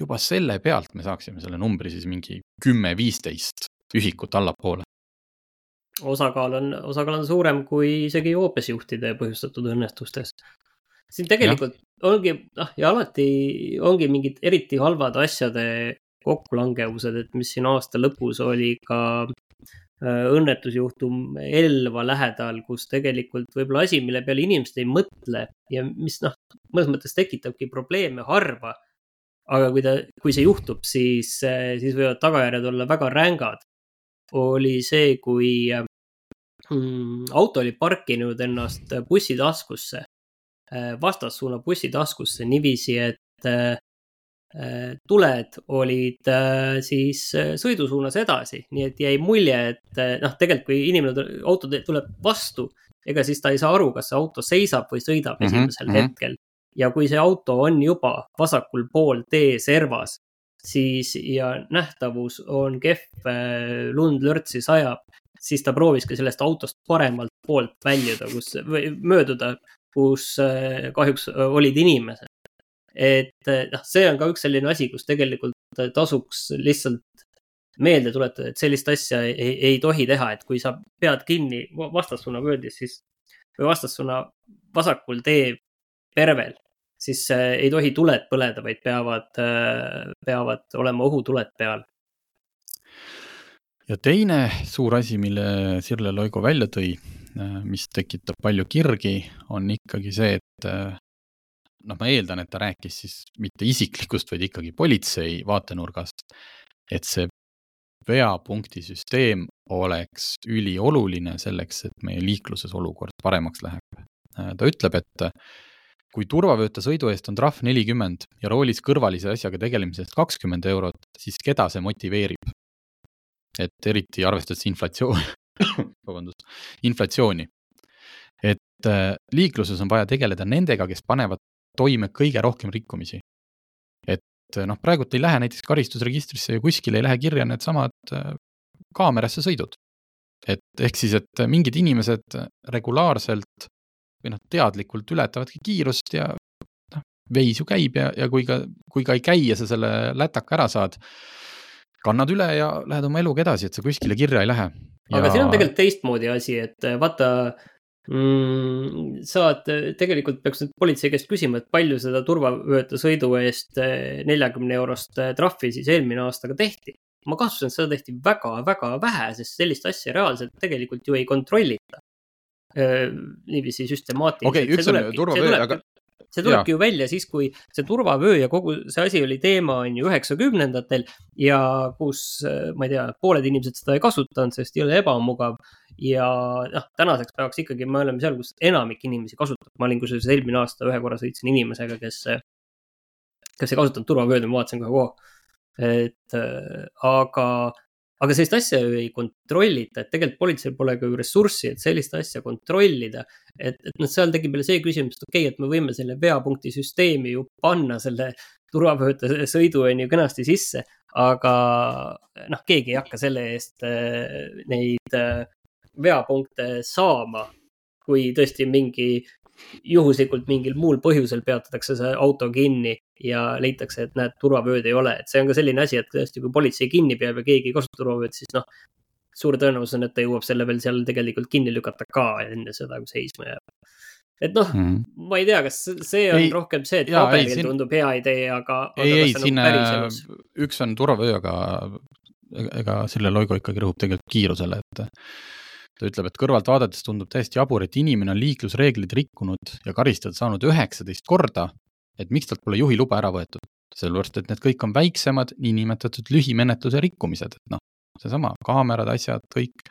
juba selle pealt me saaksime selle numbri siis mingi kümme, viisteist ühikut allapoole.
osakaal on, osakaal on suurem kui isegi joobesjuhtide põhjustatud õnnetustes. siin tegelikult ja. ongi, noh, ja alati ongi mingid eriti halvad asjade kokkulangevused, et mis siin aasta lõpus oli ka äh, õnnetusjuhtum Elva lähedal, kus tegelikult võib-olla asi, mille peale inimesed ei mõtle ja mis noh, mõnes mõttes tekitabki probleeme harva. aga kui ta, kui see juhtub, siis, siis võivad tagajärjed olla väga rängad. oli see, kui mm, auto oli parkinud ennast bussitaskusse, vastassuuna bussitaskusse niiviisi, et tuled olid siis sõidusuunas edasi, nii et jäi mulje, et noh, tegelikult kui inimene, auto tuleb vastu, ega siis ta ei saa aru, kas see auto seisab või sõidab mm -hmm, esimesel mm -hmm. hetkel. Ja kui see auto on juba vasakul pool tee servas, siis ja nähtavus on kehv, lund lörtsi sajab, siis ta prooviski sellest autost paremalt poolt väljuda, kus või mööduda, kus kahjuks olid inimesed. Et noh, see on ka üks selline asi, kus tegelikult tasuks lihtsalt meelde tuletada, et sellist asja ei, ei tohi teha, et kui sa pead kinni vastassuuna vööndis, siis või vastassuuna vasakul tee pervel, siis ei tohi tuled põleda, vaid peavad, peavad olema õhutuled peal.
ja teine suur asi, mille Sirle Loigo välja tõi, mis tekitab palju kirgi, on ikkagi see, et noh, ma eeldan, et ta rääkis siis mitte isiklikust, vaid ikkagi politsei vaatenurgast, et see veapunkti süsteem oleks ülioluline selleks, et meie liikluses olukord paremaks läheb. ta ütleb, et kui turvavööta sõidu eest on trahv nelikümmend ja roolis kõrvalise asjaga tegelemise eest kakskümmend eurot, siis keda see motiveerib? et eriti arvestades inflatsioon vabandust, inflatsiooni. et liikluses on vaja tegeleda nendega, kes panevad toime kõige rohkem rikkumisi. et noh, praegult ei lähe näiteks karistusregistrisse ja kuskile ei lähe kirja needsamad kaamerasse sõidud. et ehk siis, et mingid inimesed regulaarselt või noh, teadlikult ületavadki kiirust ja noh, veis ju käib ja, ja kui ka, kui ka ei käi ja sa selle lätaka ära saad, kannad üle ja lähed oma eluga edasi, et sa kuskile kirja ei lähe.
aga ja... siin on tegelikult teistmoodi asi, et vaata mm, saad, tegelikult peaks nüüd politsei käest küsima, et palju seda turvavööta sõidu eest neljakümne eurost trahvi siis eelmine aasta ka tehti. ma kahtlustan, et seda tehti väga-väga vähe, sest sellist asja reaalselt tegelikult ju ei kontrollita. Niiviisi süstemaatiliselt.
okei okay,, üks on turvavöö, aga
see tulebki ju välja siis, kui see turvavöö ja kogu see asi oli teema on ju üheksakümnendatel ja kus, ma ei tea, pooled inimesed seda ei kasutanud, sest ei ole ebamugav. ja noh, tänaseks päevaks ikkagi me oleme seal, kus enamik inimesi kasutab. ma olin kusjuures eelmine aasta ühe korra sõitsin inimesega, kes kas ei kasutanud turvavööd, ma vaatasin kohe, et äh, aga aga sellist asja ju ei kontrollita, et tegelikult politseil pole ka ju ressurssi, et sellist asja kontrollida. et, et noh, seal tekib jälle see küsimus, et okei okay,, et me võime selle veapunkti süsteemi ju panna selle turvavööta sõidu on ju kenasti sisse, aga noh, keegi ei hakka selle eest äh, neid äh, veapunkte saama. kui tõesti mingi juhuslikult mingil muul põhjusel peatatakse see auto kinni ja leitakse, et näed, turvavööd ei ole, et see on ka selline asi, et tõesti, kui politsei kinni peab ja keegi ei kasuta turvavööd, siis noh, suur tõenäosus on, et ta jõuab selle veel seal tegelikult kinni lükata ka enne seda, kui seisma jääb et noh mm, -hmm. ma ei tea, kas see on ei, rohkem see, et paberil siin... tundub hea idee, aga.
ei, ei, siin nagu üks on turvavöö, aga ega selle loigo ikkagi rõhub tegelikult kiirusele, et ta ütleb, et kõrvalt vaadates tundub täiesti jabur, et inimene on liiklusreegleid rikkunud ja karistada saanud üheksateist korda, et miks talt pole juhiluba ära võetud. sellepärast, et need kõik on väiksemad niinimetatud lühimenetluse rikkumised, et noh, seesama kaamerad, asjad, kõik.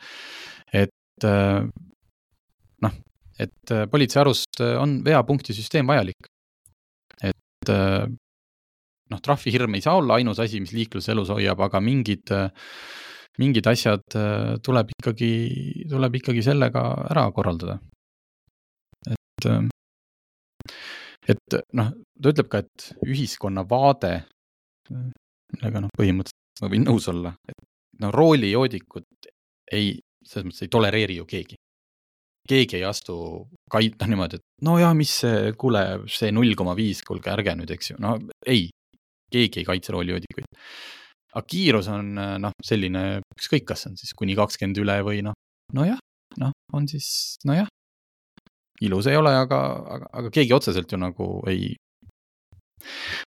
et noh, et äh, politsei arust äh, on veapunkti süsteem vajalik. et äh, noh, trahvihirm ei saa olla ainus asi, mis liikluse elus hoiab, aga mingid, mingid asjad tuleb ikkagi, tuleb ikkagi sellega ära korraldada. et, et noh, ta ütleb ka, et ühiskonna vaade, millega noh, põhimõtteliselt ma võin nõus olla, et no roolijoodikut ei, selles mõttes ei tolereeri ju keegi keegi ei astu kait-, noh niimoodi, et no ja mis see, kuule, see null koma viis, kuulge ärge nüüd, eks ju, no ei, keegi ei kaitse roolijoodikuid. Aga kiirus on noh, selline, ükskõik, kas on siis kuni kakskümmend üle või noh, nojah, noh, on siis nojah, ilus ei ole, aga, aga, aga keegi otseselt ju nagu ei,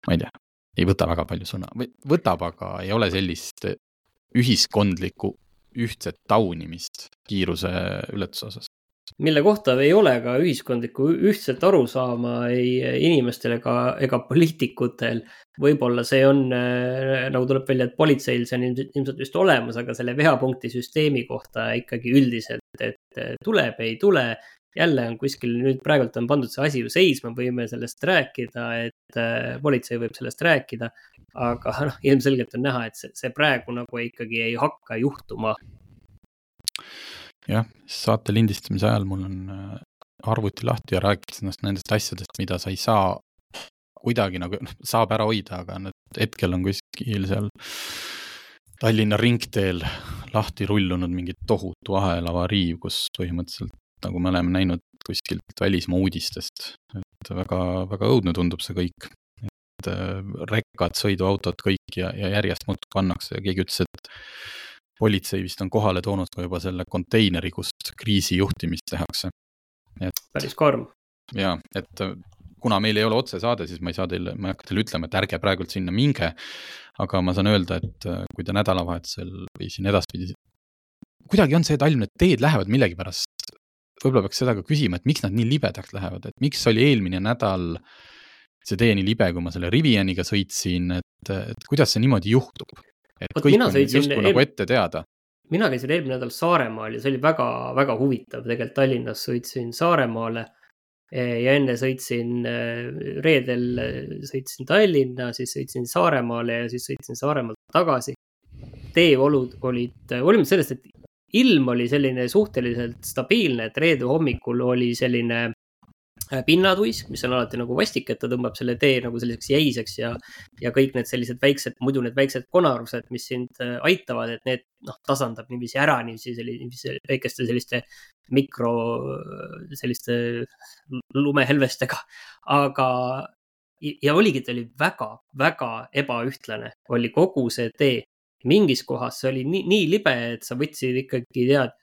ma ei tea, ei võta väga palju sõna või võtab, aga ei ole sellist ühiskondlikku ühtset taunimist kiiruse ületuse osas
mille kohta ei ole ka ühiskondlikku ühtset arusaama ei inimestel ega, ega poliitikutel. võib-olla see on, äh, nagu tuleb välja, et politseil see on ilmselt, vist olemas, aga selle veapunkti süsteemi kohta ikkagi üldiselt, et tuleb, ei tule. jälle on kuskil nüüd praegult on pandud see asi ju seisma, võime sellest rääkida, et äh, politsei võib sellest rääkida. aga noh, ilmselgelt on näha, et see, see praegu nagu ikkagi ei hakka juhtuma
jah, saate lindistamise ajal mul on äh, arvuti lahti ja rääkisin ennast nendest asjadest, mida sa ei saa kuidagi nagu, noh, saab ära hoida, aga need hetkel on kuskil seal Tallinna ringteel lahti rullunud mingi tohutu ahelavariiv, kus põhimõtteliselt nagu me oleme näinud kuskilt välismaa uudistest, et väga, väga õudne tundub see kõik. et äh, rekkad, sõiduautod, kõik ja, ja järjest muudkui pannakse ja keegi ütles, et politsei vist on kohale toonud ka juba selle konteineri, kust kriisijuhtimist tehakse.
et. päris karm.
ja, et äh, kuna meil ei ole otsesaade, siis ma ei saa teile, ma ei hakka teile ütlema, et ärge praegult sinna minge. aga ma saan öelda, et äh, kui te nädalavahetusel või siin edaspidi, kuidagi on see, et Tallinna teed lähevad millegipärast, võib-olla peaks seda ka küsima, et miks nad nii libedaks lähevad, et miks oli eelmine nädal see tee nii libe, kui ma selle Rivianiga sõitsin, et, et kuidas see niimoodi juhtub? Et Oot, kõik on justkui nagu ette teada.
mina käisin eelmine nädal Saaremaal ja see oli väga-väga huvitav, tegelikult Tallinnas sõitsin Saaremaale e, ja enne sõitsin e, reedel, e, sõitsin Tallinna, siis sõitsin Saaremaale ja siis sõitsin Saaremaalt tagasi. teeolud olid, hoolimata sellest, et ilm oli selline suhteliselt stabiilne, et reede hommikul oli selline pinnatuis, mis on alati nagu vastik, et ta tõmbab selle tee nagu selliseks jäiseks ja, ja kõik need sellised väiksed, muidu need väiksed konarused, mis sind äh, aitavad, et need noh, tasandab niiviisi ära niiviisi sellise väikeste selliste mikro selliste lumehelvestega. aga, ja oligi, ta oli väga-väga ebaühtlane, oli kogu see tee. mingis kohas see oli nii, nii libe, et sa võtsid ikkagi tead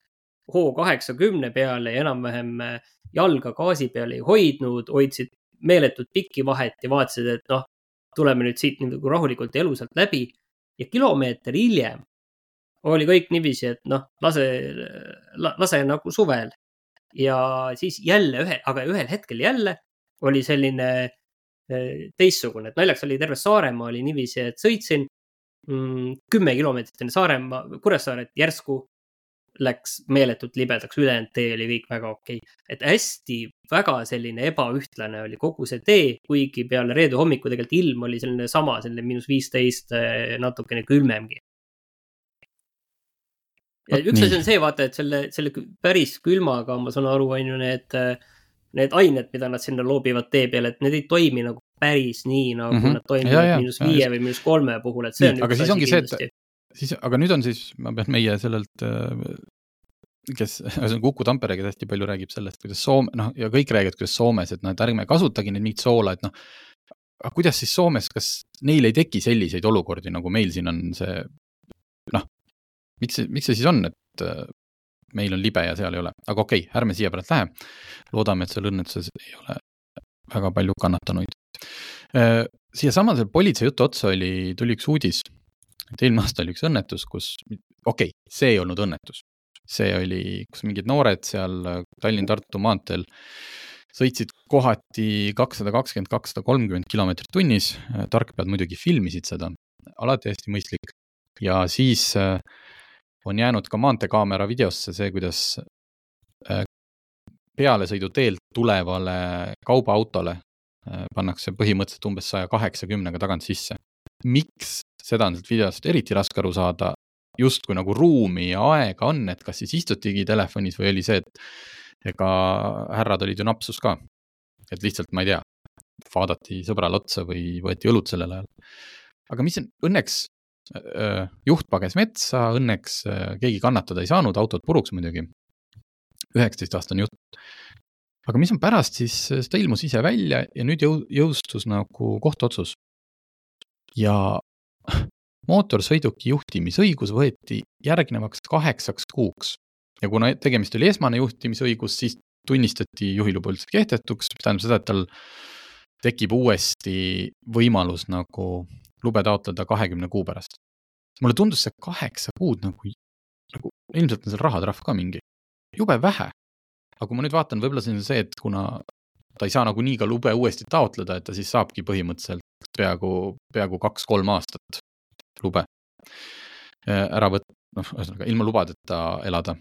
hoo kaheksakümne peale ja enam-vähem äh, jalga gaasi peal ei hoidnud, hoidsid meeletut pikki vahet ja vaatasid, et noh, tuleme nüüd siit nagu rahulikult ja elusalt läbi. ja kilomeeter hiljem oli kõik niiviisi, et noh, lase, lase nagu suvel. ja siis jälle ühe, aga ühel hetkel jälle oli selline eh, teistsugune, et naljaks oli terve Saaremaa oli niiviisi, et sõitsin mm, kümme kilomeetrit enne Saaremaa, Kuressaaret järsku läks meeletult libedaks, ülejäänud tee oli kõik väga okei okay.. et hästi, väga selline ebaühtlane oli kogu see tee, kuigi peale reede hommiku tegelikult ilm oli selline sama, selline miinus viisteist, eh, natukene külmemgi. üks asi on see, vaata, et selle, selle päris külmaga, ma saan aru, on ju need, need ained, mida nad sinna loobivad tee peale, et need ei toimi nagu päris nii, nagu mm -hmm. nad toimivad miinus viie või miinus kolme puhul, et see on.
aga siis ongi kindlasti. see, et siis, aga nüüd on siis, ma pean meie sellelt, äh, kes, ühesõnaga Uku Tampere, kes hästi palju räägib sellest, kuidas Soome, noh, ja kõik räägivad, kuidas Soomes, et noh, et ärme kasutagi neid mingit soola, et noh, aga kuidas siis Soomes, kas neil ei teki selliseid olukordi, nagu meil siin on see, noh, miks see, miks see siis on, et äh, meil on libe ja seal ei ole, aga okei okay,, ärme siia pärast lähe. loodame, et seal õnnetuses ei ole väga palju kannatanuid. Äh, siiasamasele politsei jutu otsa oli, tuli üks uudis et eelmine aasta oli üks õnnetus, kus, okei okay,, see ei olnud õnnetus. see oli, kus mingid noored seal Tallinn-Tartu maanteel sõitsid kohati kakssada kakskümmend, kakssada kolmkümmend kilomeetrit tunnis, tarkpead muidugi filmisid seda, alati hästi mõistlik. ja siis äh, on jäänud ka maanteekaamera videosse see, kuidas äh, pealesõiduteelt tulevale kaubaautole äh, pannakse põhimõtteliselt umbes saja kaheksakümnega tagant sisse. Miks seda on sealt videost eriti raske aru saada, justkui nagu ruumi ja aega on, et kas siis istutigi telefonis või oli see, et ega härrad olid ju napsus ka. et lihtsalt, ma ei tea, vaadati sõbrale otsa või võeti õlut sellel ajal. aga mis on, õnneks juht pages metsa, õnneks keegi kannatada ei saanud, autod puruks muidugi. üheksateistaastane jutt. aga mis on pärast, siis ta ilmus ise välja ja nüüd jõu-, jõustus nagu kohtuotsus. Ja mootorsõiduki juhtimisõigus võeti järgnevaks kaheksaks kuuks ja kuna tegemist oli esmane juhtimisõigus, siis tunnistati juhiluba üldse kehtetuks, mis tähendab seda, et tal tekib uuesti võimalus nagu lube taotleda kahekümne kuu pärast. mulle tundus see kaheksa kuud nagu, nagu ilmselt on seal rahatrahv ka mingi, jube vähe. aga kui ma nüüd vaatan, võib-olla see on see, et kuna ta ei saa nagunii ka lube uuesti taotleda, et ta siis saabki põhimõtteliselt peaaegu, peaaegu kaks-kolm aastat lube äh, ära võt-, noh, ühesõnaga ilma lubadeta elada.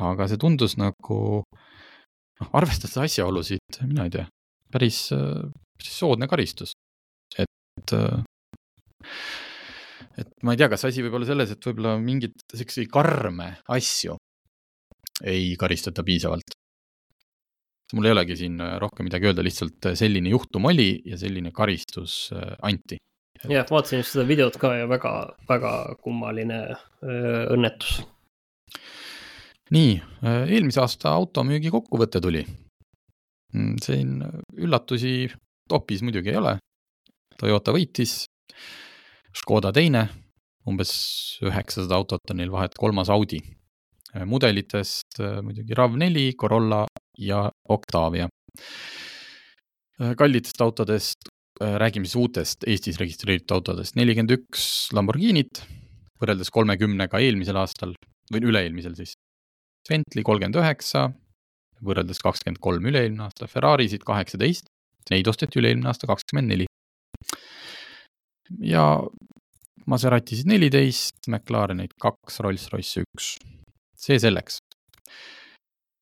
aga see tundus nagu, noh, arvestades asjaolusid, mina ei tea, päris, päris soodne karistus. et, et ma ei tea, kas asi võib olla selles, et võib-olla mingeid siukseid karme asju ei karistata piisavalt. Mul ei olegi siin rohkem midagi öelda, lihtsalt selline juhtum oli ja selline karistus anti
jah, vaatasin just seda videot ka ja väga, väga kummaline õnnetus.
nii, eelmise aasta automüügi kokkuvõte tuli. Mm, siin üllatusi topis muidugi ei ole. Toyota võitis, Škoda teine, umbes üheksasada autot on neil vahet, kolmas Audi. mudelitest muidugi RAV4, Corolla ja Octavia. kallitest autodest Äh, räägime siis uutest Eestis registreeritud autodest, nelikümmend üks Lamborghinit võrreldes kolmekümnega eelmisel aastal või üle-eelmisel siis. Bentley kolmkümmend üheksa võrreldes kakskümmend kolm üle-eelmine aasta, Ferrarisid kaheksateist, neid osteti üle-eelmine aasta kakskümmend neli. ja Maseratisid neliteist, McLarenid kaks, Rolls-Royce üks. see selleks.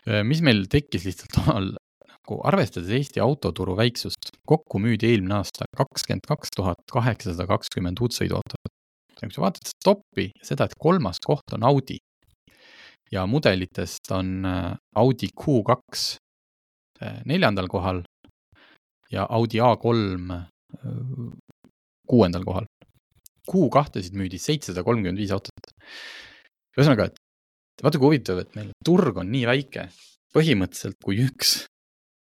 Äh, mis meil tekkis lihtsalt omal nagu arvestades Eesti autoturu väiksust, kokku müüdi eelmine aasta kakskümmend kaks tuhat kaheksasada kakskümmend uut sõiduautot. kui sa vaatad stoppi ja seda, et kolmas koht on Audi ja mudelitest on äh, Audi Q2 äh, neljandal kohal ja Audi A3 äh, kuuendal kohal. Q2-sid müüdi seitsesada kolmkümmend viis autot. ühesõnaga, et vaata kui huvitav, et meil turg on nii väike, põhimõtteliselt kui üks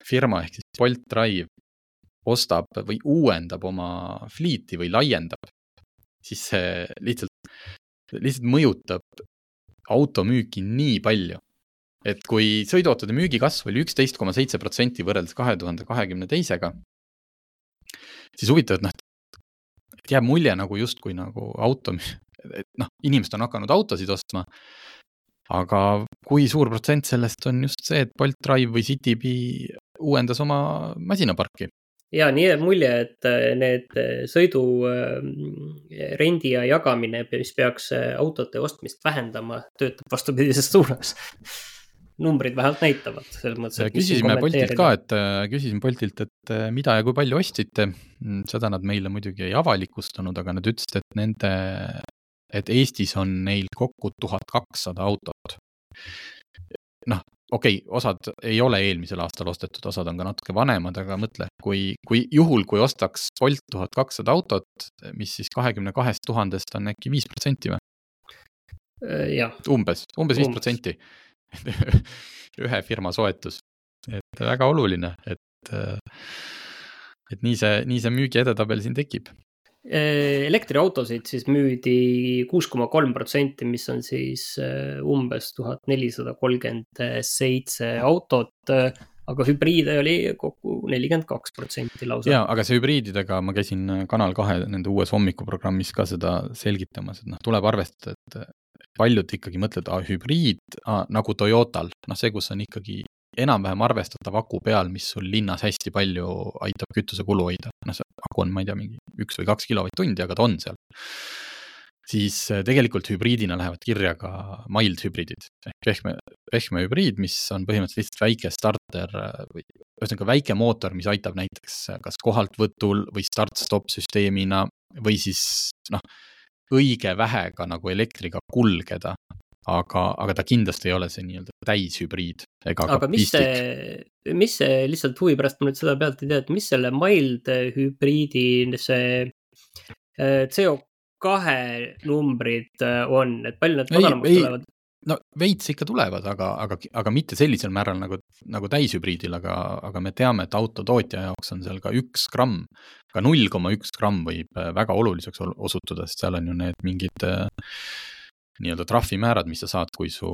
firma ehk siis Bolt Drive ostab või uuendab oma fleet'i või laiendab, siis see lihtsalt, lihtsalt mõjutab automüüki nii palju. et kui sõiduautode müügikasv oli üksteist koma seitse protsenti võrreldes kahe tuhande kahekümne teisega, siis huvitav, et noh, et jääb mulje nagu justkui nagu auto, et noh, inimesed on hakanud autosid ostma aga kui suur protsent sellest on just see, et Bolt Drive või Citybee uuendas oma masinaparki
ja nii jääb mulje, et äh, need äh, sõidu rendi ja jagamine, mis peaks autode ostmist vähendama, töötab vastupidises suunas numbrid vähemalt näitavad selles mõttes.
küsisime Boltilt ka, et küsisime Boltilt, et mida ja kui palju ostsite. Mm, seda nad meile muidugi ei avalikustanud, aga nad ütlesid, et nende, et Eestis on neil kokku tuhat kakssada autot. noh, okei okay,, osad ei ole eelmisel aastal ostetud, osad on ka natuke vanemad, aga mõtle, kui, kui juhul, kui ostaks Bolt tuhat kakssada autot, mis siis kahekümne kahest tuhandest on äkki viis protsenti või?
Jah.
umbes, umbes viis protsenti ühe firma soetus, et väga oluline, et, et nii see, nii see müügi edetabel siin tekib
elektriautosid siis müüdi kuus koma kolm protsenti, mis on siis äh, umbes tuhat nelisada kolmkümmend seitse autot. aga hübriide oli kokku nelikümmend kaks protsenti lausa.
ja, aga see hübriididega ma käisin Kanal kahe nende uues hommikuprogrammis ka seda selgitamas, et noh, tuleb arvestada, et paljud ikkagi mõtlevad, hübriid ah, nagu Toyotal, noh, see, kus on ikkagi enam-vähem arvestatav aku peal, mis sul linnas hästi palju aitab kütusekulu hoida. noh, see aku on, ma ei tea, mingi üks või kaks kilovatt-tundi, aga ta on seal. siis äh, tegelikult hübriidina lähevad kirja ka mild hübriidid ehk pehme, pehme hübriid, mis on põhimõtteliselt lihtsalt väike starter äh, või ühesõnaga väike mootor, mis aitab näiteks äh, kas kohaltvõtul või start-stop süsteemina või siis noh, õige vähega nagu elektriga kulgeda aga, aga ta kindlasti ei ole see nii-öelda täishübriid ega
aga ka mis see, mis see lihtsalt huvi pärast ma nüüd seda pealt ei tea, et mis selle mild hübriidi see äh, CO kahe numbrid äh, on, et palju need madalamaks tulevad?
no veits ikka tulevad, aga, aga, aga mitte sellisel määral nagu, nagu täishübriidil, aga, aga me teame, et autotootja jaoks on seal ka üks gramm, ka null koma üks gramm võib äh, väga oluliseks osutuda, sest seal on ju need mingid äh, nii-öelda trahvimäärad, mis sa saad, kui su,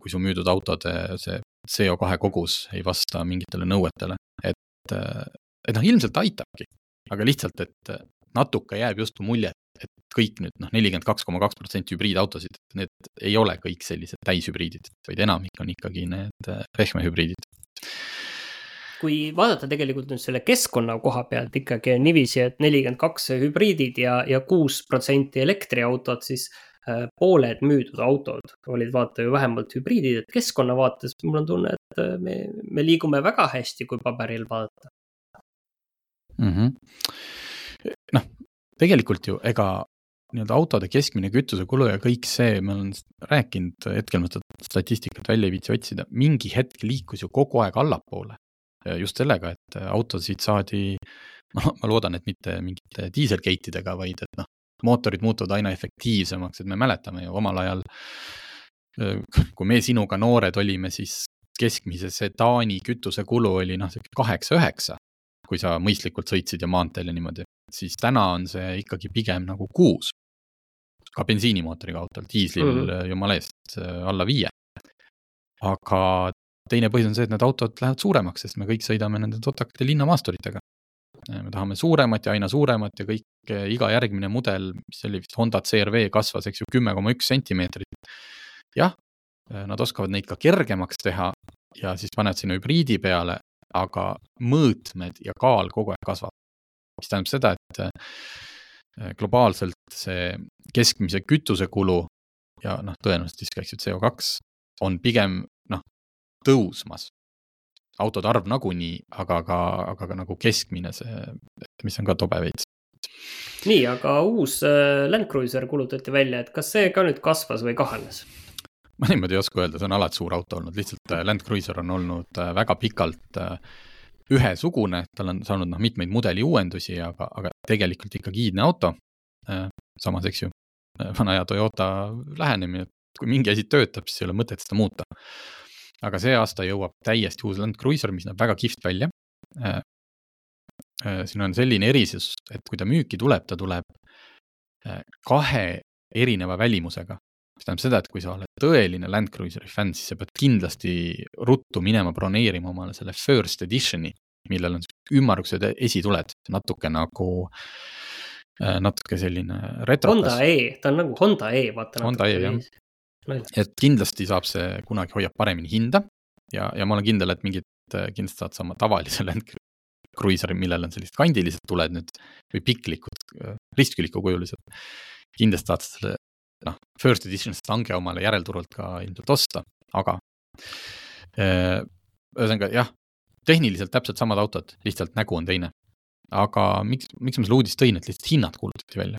kui su müüdud autode see CO2 kogus ei vasta mingitele nõuetele, et, et noh, ilmselt aitabki, aga lihtsalt, et natuke jääb justkui mulje, et kõik nüüd noh, nelikümmend kaks koma kaks protsenti hübriidautosid, need ei ole kõik sellised täishübriidid, vaid enamik on ikkagi need pehme hübriidid.
Kui vaadata tegelikult nüüd selle keskkonna koha pealt ikkagi on niiviisi, et nelikümmend kaks hübriidid ja, ja kuus protsenti elektriautod, siis pooled müüdud autod olid vaata ju vähemalt hübriidid, et keskkonna vaates mul on tunne, et äh, me, me liigume väga hästi, kui paberil vaadata
mm -hmm.. noh, tegelikult ju ega nii-öelda autode keskmine kütusekulu ja kõik see, ma olen rääkinud, hetkel ma seda statistikat välja ei viitsi otsida, mingi hetk liikus ju kogu aeg allapoole. just sellega, et autosid saadi, ma loodan, et mitte mingite diiselgate idega, vaid et noh, mootorid muutuvad aina efektiivsemaks, et me mäletame ju omal ajal, kui me sinuga noored olime, siis keskmise sedaani kütusekulu oli noh, sihuke kaheksa-üheksa, kui sa mõistlikult sõitsid ja maanteel ja niimoodi, siis täna on see ikkagi pigem nagu kuus. ka bensiinimootoriga autol, diislil mm -hmm. jumala eest alla viie. aga teine põhjus on see, et need autod lähevad suuremaks, sest me kõik sõidame nende totakate linnamaasturitega me tahame suuremat ja aina suuremat ja kõik, eh, iga järgmine mudel, mis oli vist Honda CRV kasvas, eks ju, kümme koma üks sentimeetrit. jah, eh, nad oskavad neid ka kergemaks teha ja siis panevad sinna hübriidi peale, aga mõõtmed ja kaal kogu aeg kasvab. mis tähendab seda, et eh, globaalselt see keskmise kütusekulu ja noh, tõenäoliselt siis ka, eks ju, CO2 on pigem noh, tõusmas autode arv nagunii, aga ka, aga ka nagu keskmine see, mis on ka tobe veits.
nii, aga uus äh, Land Cruiser kuulutati välja, et kas see ka nüüd kasvas või kahanes?
ma niimoodi ei oska öelda, see on alati suur auto olnud, lihtsalt äh, Land Cruiser on olnud äh, väga pikalt ühesugune, tal on saanud noh, mitmeid mudeli uuendusi, aga, aga tegelikult ikkagi iidne auto. samas, eks ju, vana hea Toyota lähenemine, et kui mingi asi töötab, siis ei ole mõtet seda muuta aga see aasta jõuab täiesti uus Land Cruiser, mis näeb väga kihvt välja. Äh, äh, siin on selline erisus, et kui ta müüki tuleb, ta tuleb äh, kahe erineva välimusega. mis tähendab seda, et kui sa oled tõeline Land Cruiseri fänn, siis sa pead kindlasti ruttu minema broneerima omale selle first edition'i, millel on ümmargused esituled, natuke nagu natuke selline retrokas.
Honda E, ta on nagu Honda E, vaata.
Honda E, jah et kindlasti saab see kunagi hoiab paremini hinda ja, ja ma olen kindel, et mingit, kindlasti saad sa oma tavalise Land kruiiser, millel on sellised kandilised tuled nüüd või piklikud, ristkülikukujulised. kindlasti saad selle, noh, first edition stange omale järelturult ka ilmselt osta, aga ühesõnaga jah, tehniliselt täpselt samad autod, lihtsalt nägu on teine. aga miks, miks ma selle uudist tõin, et lihtsalt hinnad kuulutati välja.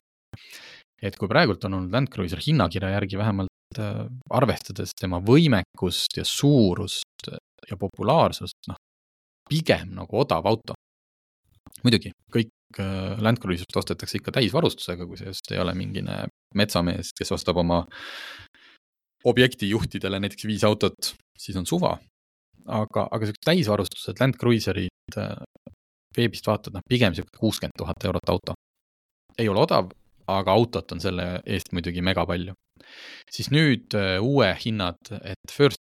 et kui praegult on olnud Land Cruiser hinnakirja järgi vähemalt äh, arvestades tema võimekust ja suurust ja populaarsust, noh, pigem nagu odav auto. muidugi, kõik äh, Land Cruiser'id ostetakse ikka täisvarustusega, kui see just ei ole mingine metsamees, kes ostab oma objektijuhtidele näiteks viis autot, siis on suva, aga, aga siuksed täisvarustused, Land Cruiserid äh, veebist vaatad, noh pigem sihuke kuuskümmend tuhat eurot auto. ei ole odav, aga autot on selle eest muidugi mega palju. Siis nüüd äh, uue hinnad, et First,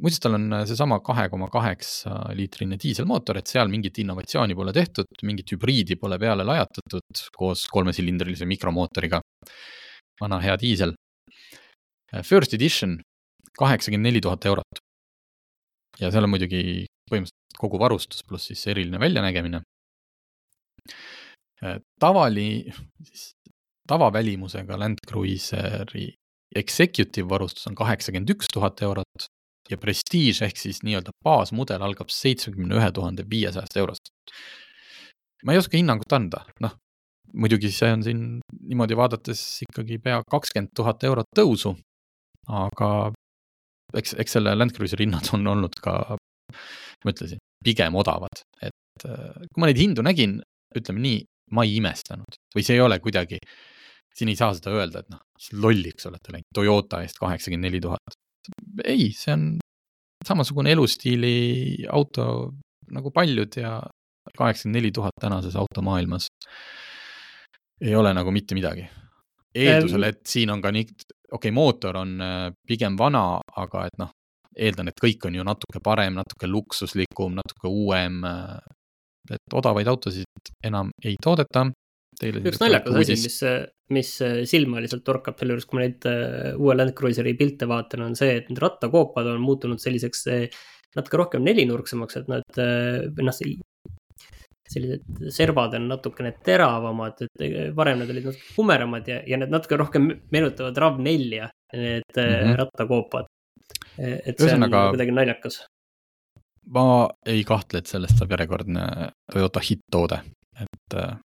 muuseas tal on äh, seesama kahe koma kaheksa liitrine diiselmootor, et seal mingit innovatsiooni pole tehtud, mingit hübriidi pole peale lajatatud koos kolmesilindrilise mikromootoriga. vana hea diisel. First edition kaheksakümmend neli tuhat eurot ja seal on muidugi põhimõtteliselt kogu varustus pluss siis eriline väljanägemine. Äh, tavali, siis tavavälimusega Land Cruiseri executive varustus on kaheksakümmend üks tuhat eurot ja Prestige ehk siis nii-öelda baasmudel algab seitsmekümne ühe tuhande viiesajast eurost. ma ei oska hinnangut anda, noh, muidugi see on siin niimoodi vaadates ikkagi pea kakskümmend tuhat eurot tõusu, aga eks, eks selle Land Cruiseri hinnad on olnud ka, ma ütlesin, pigem odavad, et äh, kui ma neid hindu nägin, ütleme nii, ma ei imestanud või see ei ole kuidagi, siin ei saa seda öelda, et noh, lolliks olete läinud Toyota eest kaheksakümmend neli tuhat. ei, see on samasugune elustiili auto nagu paljud ja kaheksakümmend neli tuhat tänases automaailmas ei ole nagu mitte midagi eeldusel, et siin on ka nii, okei okay,, mootor on äh, pigem vana, aga et noh, eeldan, et kõik on ju natuke parem, natuke luksuslikum, natuke uuem. Äh, et odavaid autosid enam ei toodeta.
Üks naljakas asi, mis, mis silma lihtsalt torkab selle juures, kui ma neid äh, uue Land Cruiseri pilte vaatan, on see, et need rattakoopad on muutunud selliseks natuke rohkem nelinurksemaks, et nad, noh, sellised servad on natukene teravamad, et varem need olid natuke kumeramad ja, ja need natuke rohkem meenutavad RAV4-ja, need mm -hmm. rattakoopad. et see Ühesõnaga, on kuidagi naljakas.
ma ei kahtle, et sellest saab järjekordne Toyota hitt-toode, et äh,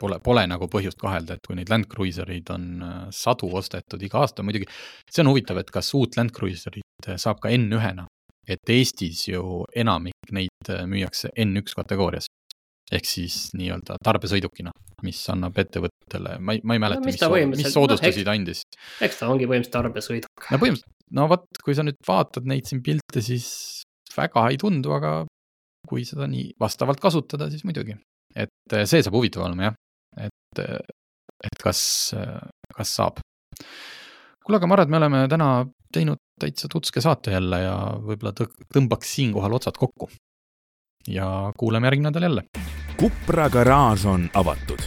pole, pole nagu põhjust kahelda, et kui neid Land Cruisereid on äh, sadu ostetud iga aasta, muidugi see on huvitav, et kas uut Land Cruiserit saab ka N1-na, et Eestis ju enamik neid müüakse N1 kategoorias ehk siis nii-öelda tarbesõidukina, mis annab ettevõttele, ma ei, ma ei mäleta no,, mis, mis soodustusi no, ta andis.
eks ta ongi põhimõtteliselt tarbesõiduk.
no põhimõtteliselt, no vot, kui sa nüüd vaatad neid siin pilte, siis väga ei tundu, aga kui seda nii vastavalt kasutada, siis muidugi. et see saab huvitav olema jah, et, et kas, kas saab. kuule, aga ma arvan, et me oleme täna teinud täitsa tutske saate jälle ja võib-olla tõmbaks siinkohal otsad kokku. ja kuuleme järgmine nädal jälle
Kupra garaaž on avatud.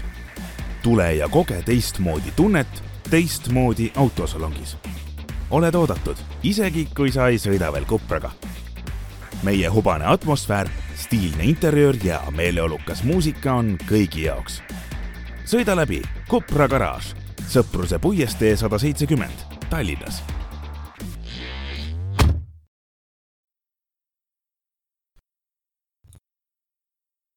tule ja koge teistmoodi tunnet teistmoodi autosalongis. oled oodatud, isegi kui sa ei sõida veel Kupraga. meie hubane atmosfäär, stiilne interjöör ja meeleolukas muusika on kõigi jaoks. Sõida läbi Kupra garaaž, Sõpruse puiestee sada seitsekümmend, Tallinnas